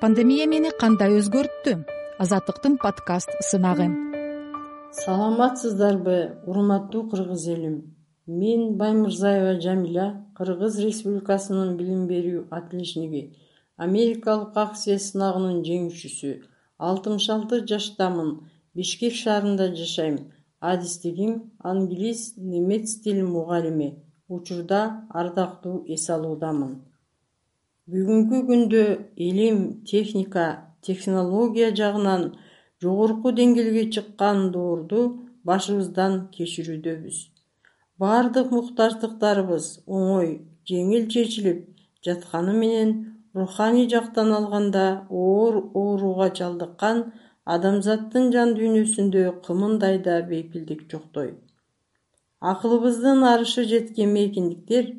пандемия мени кандай өзгөрттү? Азаттыктын подкаст сынагы. Саламатсыздарбы урматтуу кыргыз элим. Мен баймырзаева жамиля кыргыз республикасынын билим берүү отличниги. Америкалык акция сынагынын жеңүүчүсү. Алтымыш алты жаштамын бишкек шаарында жашайм. Адистигим англис немец тил мугалими. Учурда ардактуу эс алуудамын бүгүнкү күндө илим техника технология жагынан жогорку деңгээлге чыккан доорду башыбыздан кечирүүдөбүз. Баардык муктаждыктарыбыз оңой жеңил чечилип жатканы менен руханий жактан алганда оор ооруга чалдыккан адамзаттын жан дүйнөсүндө кымындай да бейпилдик жоктой. Акылыбыздын арышы жеткен мейкиндиктер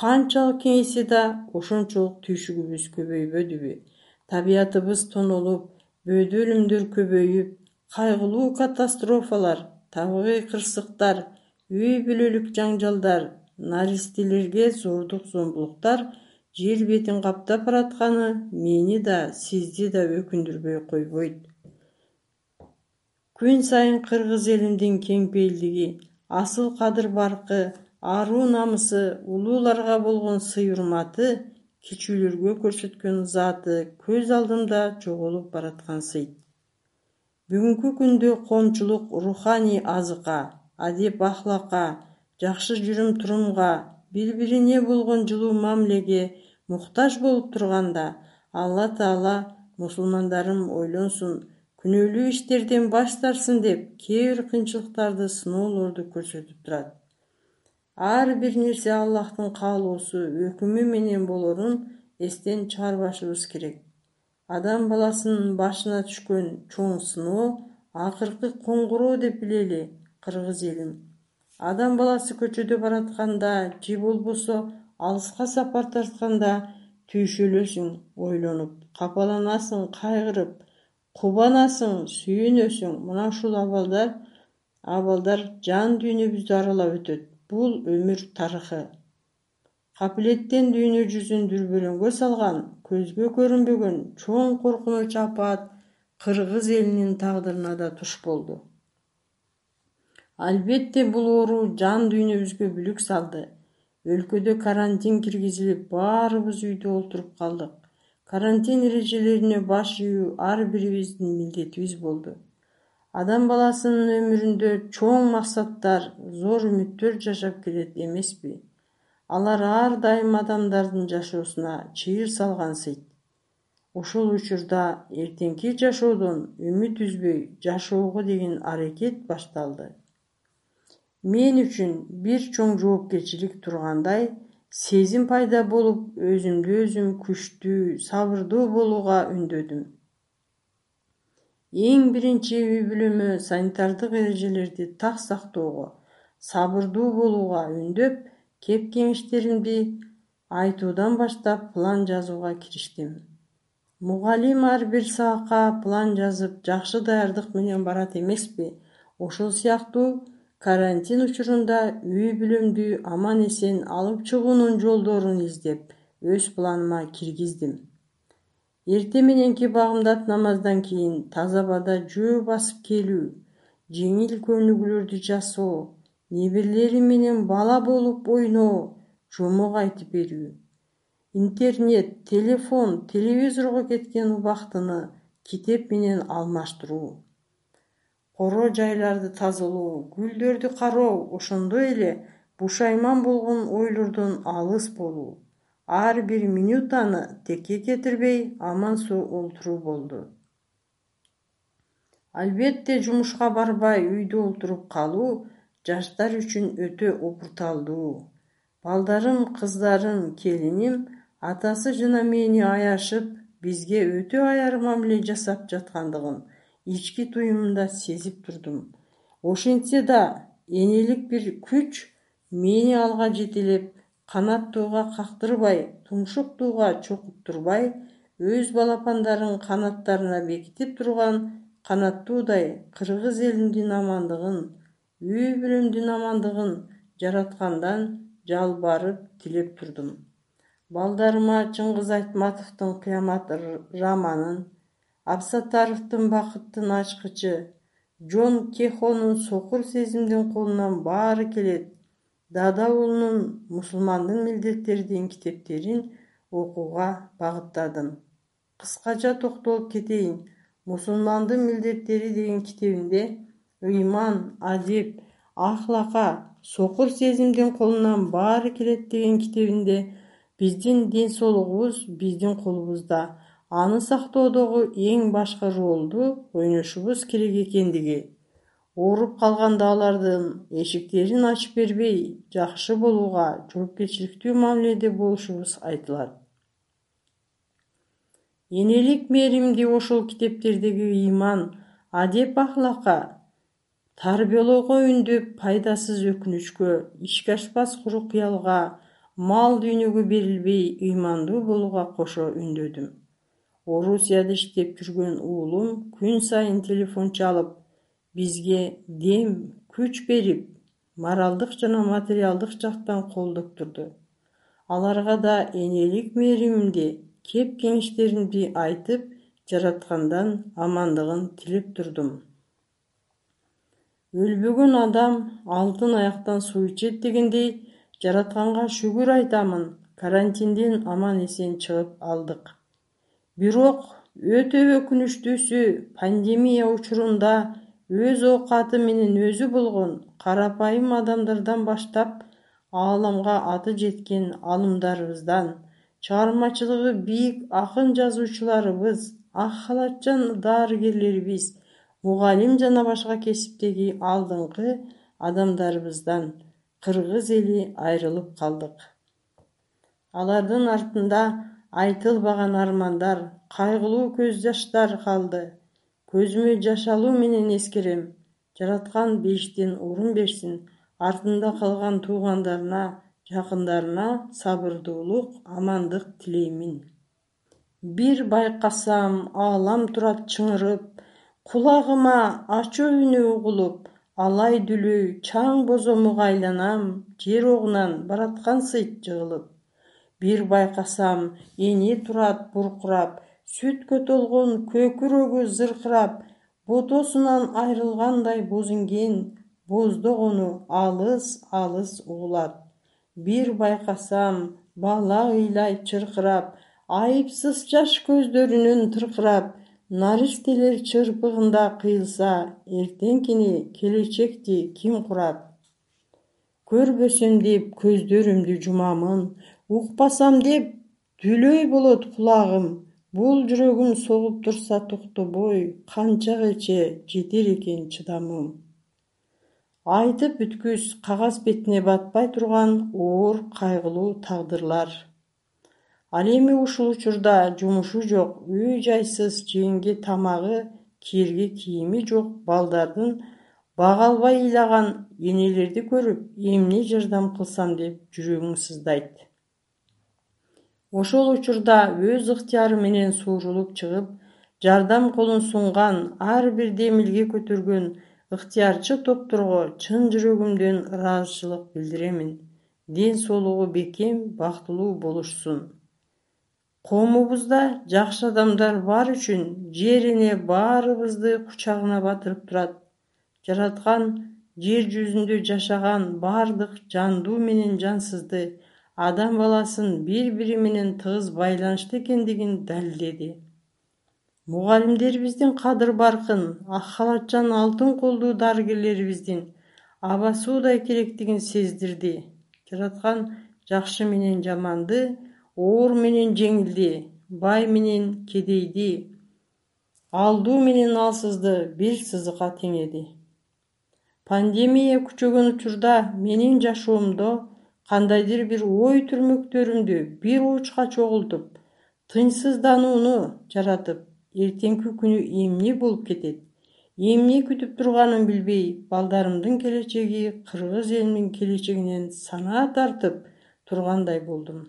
канчалык кеңейсе да ошончолук түйшүгүбүз көбөйбөдүбү. Табиятыбыз тонолуп бөөдө өлүмдөр көбөйүп кайгылуу катастрофалар табигый кырсыктар үй бүлөлүк жаңжалдар наристелерге зордук зомбулуктар жер бетин каптап баратканы мени да сизди да өкүндүрбөй койбойт. Күн сайын кыргыз элимдин кең пейилдиги асыл кадыр баркы аруу намысы улууларга болгон сый урматы кичүүлөргө көрсөткөн ызааты көз алдымда жоголуп бараткансыйт бүгүнкү күндө коомчулук руханий азыкка адеп ахлакка жакшы жүрүм турумга бири бирине болгон жылуу мамилеге муктаж болуп турганда алла таала мусулмандарым ойлонсун күнөөлүү иштерден баш тартсын деп кээ бир кыйынчылыктарды сыноолорду көрсөтүп турат ар бир нерсе аллахтын каалоосу өкүмү менен болорун эстен чыгарбашыбыз керек. Адам баласынын башына түшкөн чоң сыноо акыркы коңгуроо деп билели кыргыз элим. Адам баласы көчөдө баратканда же болбосо алыска сапар тартканда түйшөлөсүң ойлонуп капаланасың кайгырып кубанасың сүйүнөсүң мына ушул абалдар жан дүйнөбүздү аралап өтөт бул өмүр тарыхы. Капилеттен дүйнө жүзүн дүрбөлөңгө салган көзгө көрүнбөгөн чоң коркунуч апаат кыргыз элинин тагдырына да туш болду. Албетте бул оору жан дүйнөбүзгө бүлүк салды. Өлкөдө карантин киргизилип баарыбыз үйдө олтуруп калдык. Карантин эрежелерине баш ийүү ар бирибиздин милдетибиз болду адам баласынын өмүрүндө чоң максаттар зор үмүттөр жашап келет эмеспи. Алар ар дайым адамдардын жашоосуна чыйыр салгансыйт ошол учурда эртеңки жашоодон үмүт үзбөй жашоого деген аракет башталды. Мен үчүн бир чоң жоопкерчилик тургандай сезим пайда болуп өзүмдү өзүм күчтүү сабырдуу болууга үндөдүм эң биринчи үй бүлөмө санитардык эрежелерди так сактоого сабырдуу болууга үндөп кеп кеңештеримди айтуудан баштап план жазууга кириштим. Мугалим ар бир сабакка план жазып жакшы даярдык менен барат эмеспи? Ошол сыяктуу карантин учурунда үй бүлөмдү аман эсен алып чыгуунун жолдорун издеп өз планыма киргиздим эртең мененки багымдат намаздан кийин таза абада жөө басып келүү жеңил көнүгүүлөрдү жасоо неберелерим менен бала болуп ойноо жомок айтып берүү. Интернет телефон телевизорго кеткен убактыны китеп менен алмаштыруу. Коро жайларды тазалоо гүлдөрдү кароо ошондой эле бушайман болгон ойлордон алыс болуу ар бир минутаны текке кетирбей аман олтуруу болду. Албетте жумушка барбай үйдө олтуруп калуу жаштар үчүн өтө опурталдуу. Балдарым кыздарым келиним атасы жана мени аяшып бизге өтө аяр мамиле жасап жаткандыгын ички туюмумда сезип турдум. Ошентсе да энелик бир күч мени алга жетелеп канаттууга кактырбай тумшуктууга чокуттурбай өз балапандарын канаттарына бекитип турган канаттуудай кыргыз элимдин амандыгын үй бүлөмдүн амандыгын жараткандан жалбарып тилеп турдум. Балдарыма чыңгыз айтматовдун кыямат романын абсатаровдун бакыттын ачкычы жон кехонун сокур сезимдин колунан баары келет дада уулунун мусулмандын милдеттери деген китептерин окууга багыттадым. Кыскача токтолуп кетейин. Мусулмандын милдеттери деген китебинде ыйман адеп ахлакка сокур сезимдин колунан баары келет деген китебинде биздин ден соолугубуз биздин колубузда. Аны сактоодогу эң башкы ролду ойношубуз керек экендиги ооруп калганда алардын эшиктерин ачып бербей жакшы болууга жоопкерчиликтүү мамиледе болушубуз айтылат. Энелик мээримди ошол китептердеги ыйман адеп ахлакка тарбиялоого үндөп пайдасыз өкүнүчкө ишке ашпас куру кыялга мал дүйнөгө берилбей ыймандуу болууга кошо үндөдүм. Орусияда иштеп жүргөн уулум күн сайын телефон чалып бизге дем күч берип моралдык жана материалдык жактан колдоп турду аларга да энелик мээримимди кеп кеңештеримди айтып жараткандан амандыгын тилеп турдум. Өлбөгөн адам алтын аяктан суу ичет дегендей жаратканга шүгүр айтамын карантинден аман эсен чыгып алдык. Бирок өтө өкүнүчтүүсү пандемия учурунда өз оокаты менен өзү болгон карапайым адамдардан баштап ааламга аты жеткен алымдарыбыздан чыгармачылыгы бийик акын жазуучуларыбыз ак халатчан дарыгерлерибиз мугалим жана башка кесиптеги алдыңкы адамдарыбыздан кыргыз эли айрылып калдык. Алардын артында айтылбаган армандар кайгылуу көз жаштар калды көзүмө жаш алуу менен эскерем. Жараткан бейиштен орун берсин артында калган туугандарына жакындарына сабырдуулук амандык тилеймин. Бир байкасам аалам турат чыңырып кулагыма ачуу үнү угулуп алай дүлүй чаң бозомуга айланам жер огунан бараткансый жыгылып. Бир байкасам эне турат буркурап сүткө толгон көкүрөгү зыркырап ботосунан айрылгандай боз инген боздогону алыс алыс угулат. Бир байкасам бала ыйлайт чыркырап айыпсыз жаш көздөрүнөн тыркырап наристелер чырпыгында кыйылса эртеңкини келечекти ким курат? Көрбөсөм деп көздөрүмдү жумамын укпасам деп дүлөй болот кулагым бул жүрөгүм согуп турса токтобой канчагаче жетер экен чыдамым. Айтып бүткүс кагаз бетине батпай турган оор кайгылуу тагдырлар. Ал эми ушул учурда жумушу жок үй жайсыз жеенге тамагы кийерге кийими жок балдардын бага албай ыйлаган энелерди көрүп эмне жардам кылсам деп жүрөгүң сыздайт ошол учурда өз ыктыяры менен суурулуп чыгып жардам колун сунган ар бир демилге көтөргөн ыктыярчы топторго чын жүрөгүмдөн ыраазычылык билдиремин. Ден соолугу бекем бактылуу болушсун. Коомубузда жакшы адамдар бар үчүн жер эне баарыбызды кучагына батырып турат. Жараткан жер жүзүндө жашаган бардык жандуу менен жансызды адам баласын бири бири менен тыгыз байланышта экендигин далилдеди. Мугалимдерибиздин кадыр баркын ак халатчан алтын колдуу дарыгерлерибиздин аба суудай керектигин сездирди. Жараткан жакшы менен жаманды оор менен жеңилди бай менен кедейди алдуу менен алсызды бир сызыкка теңеди. Пандемия күчөгөн учурда менин жашоомдо кандайдыр бир ой түрмөктөрүмдү бир уучка чогултуп тынчсызданууну жаратып эртеңки күнү эмне болуп кетет? Эмне күтүп турганын билбей балдарымдын келечеги кыргыз элинин келечегинен санаа тартып тургандай болдум.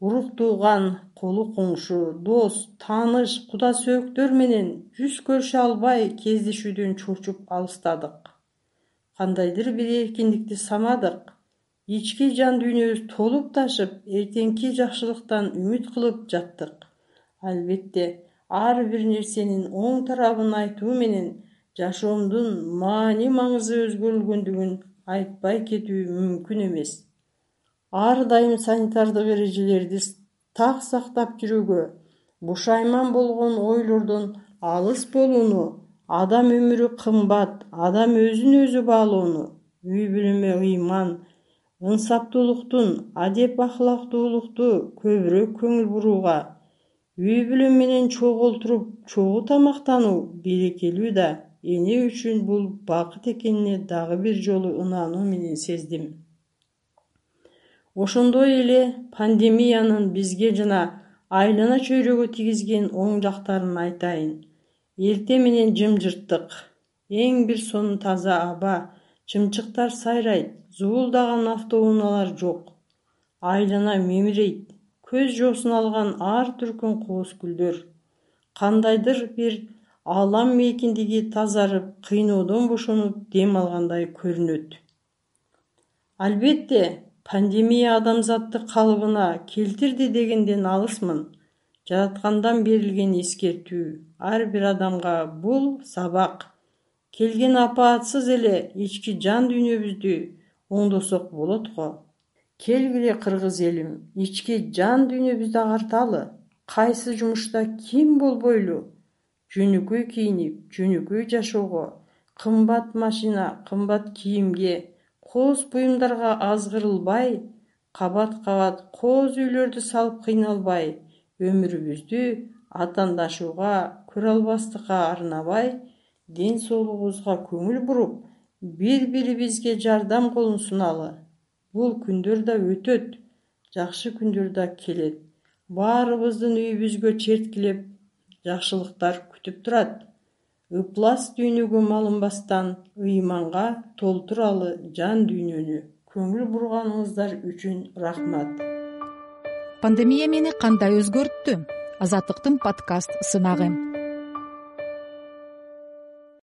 Урук тууган колу коңшу дос тааныш куда сөөктөр менен жүз көрүшө албай кездешүүдөн чочуп алыстадык. Кандайдыр бир эркиндикти самадык ички жан дүйнөбүз толуп ташып эртеңки жакшылыктан үмүт кылып жаттык. Албетте ар бир нерсенин оң тарабын айтуу менен жашоомдун маани маңызы өзгөрүлгөндүгүн айтпай кетүү мүмкүн эмес. Ар дайым санитардык эрежелерди так сактап жүрүүгө бушайман болгон ойлордон алыс болууну адам өмүрү кымбат адам өзүн өзү баалоону үй бүлөмө ыйман ынсаптуулуктун адеп ахлактуулукту көбүрөөк көңүл бурууга үй бүлө менен чогуу олтуруп чогуу тамактануу берекелүү да эне үчүн бул бакыт экенине дагы бир жолу ынануу менен сездим. Ошондой эле пандемиянын бизге жана айлана чөйрөгө тийгизген оң жактарын айтайын. Эртең менен жымжырттык эң бир сонун таза аба чымчыктар сайрайт зуулдаган автоунаалар жок. Айлана мемирейт көз жоосун алган ар түркүн кооз гүлдөр кандайдыр бир алам мейкиндиги тазарып кыйноодон бошонуп дем алгандай көрүнөт. Албетте пандемия адамзатты калыбына келтирди дегенден алысмын. Жараткандан берилген эскертүү ар бир адамга бул сабак келген апаатсыз эле ички жан дүйнөбүздү оңдосок болот го. Келгиле кыргыз элим ички жан дүйнөбүздү агарталы. Кайсы жумушта ким болбойлу? Жөнөкөй кийинип жөнөкөй жашоого кымбат машина кымбат кийимге кооз буюмдарга азгырылбай кабат кабат кооз үйлөрдү салып кыйналбай өмүрүбүздү атаандашууга көрө албастыкка арнабай ден соолугубузга көңүл буруп бири бирибизге жардам колун суналы. Бул күндөр да өтөт жакшы күндөр да келет. Баарыбыздын үйүбүзгө черткилеп жакшылыктар күтүп турат. Ыплас дүйнөгө малынбастан ыйманга толтуралы жан дүйнөнү көңүл бурганыңыздар үчүн рахмат. Пандемия мени кандай өзгөрттү? Азаттыктын подкаст сынагы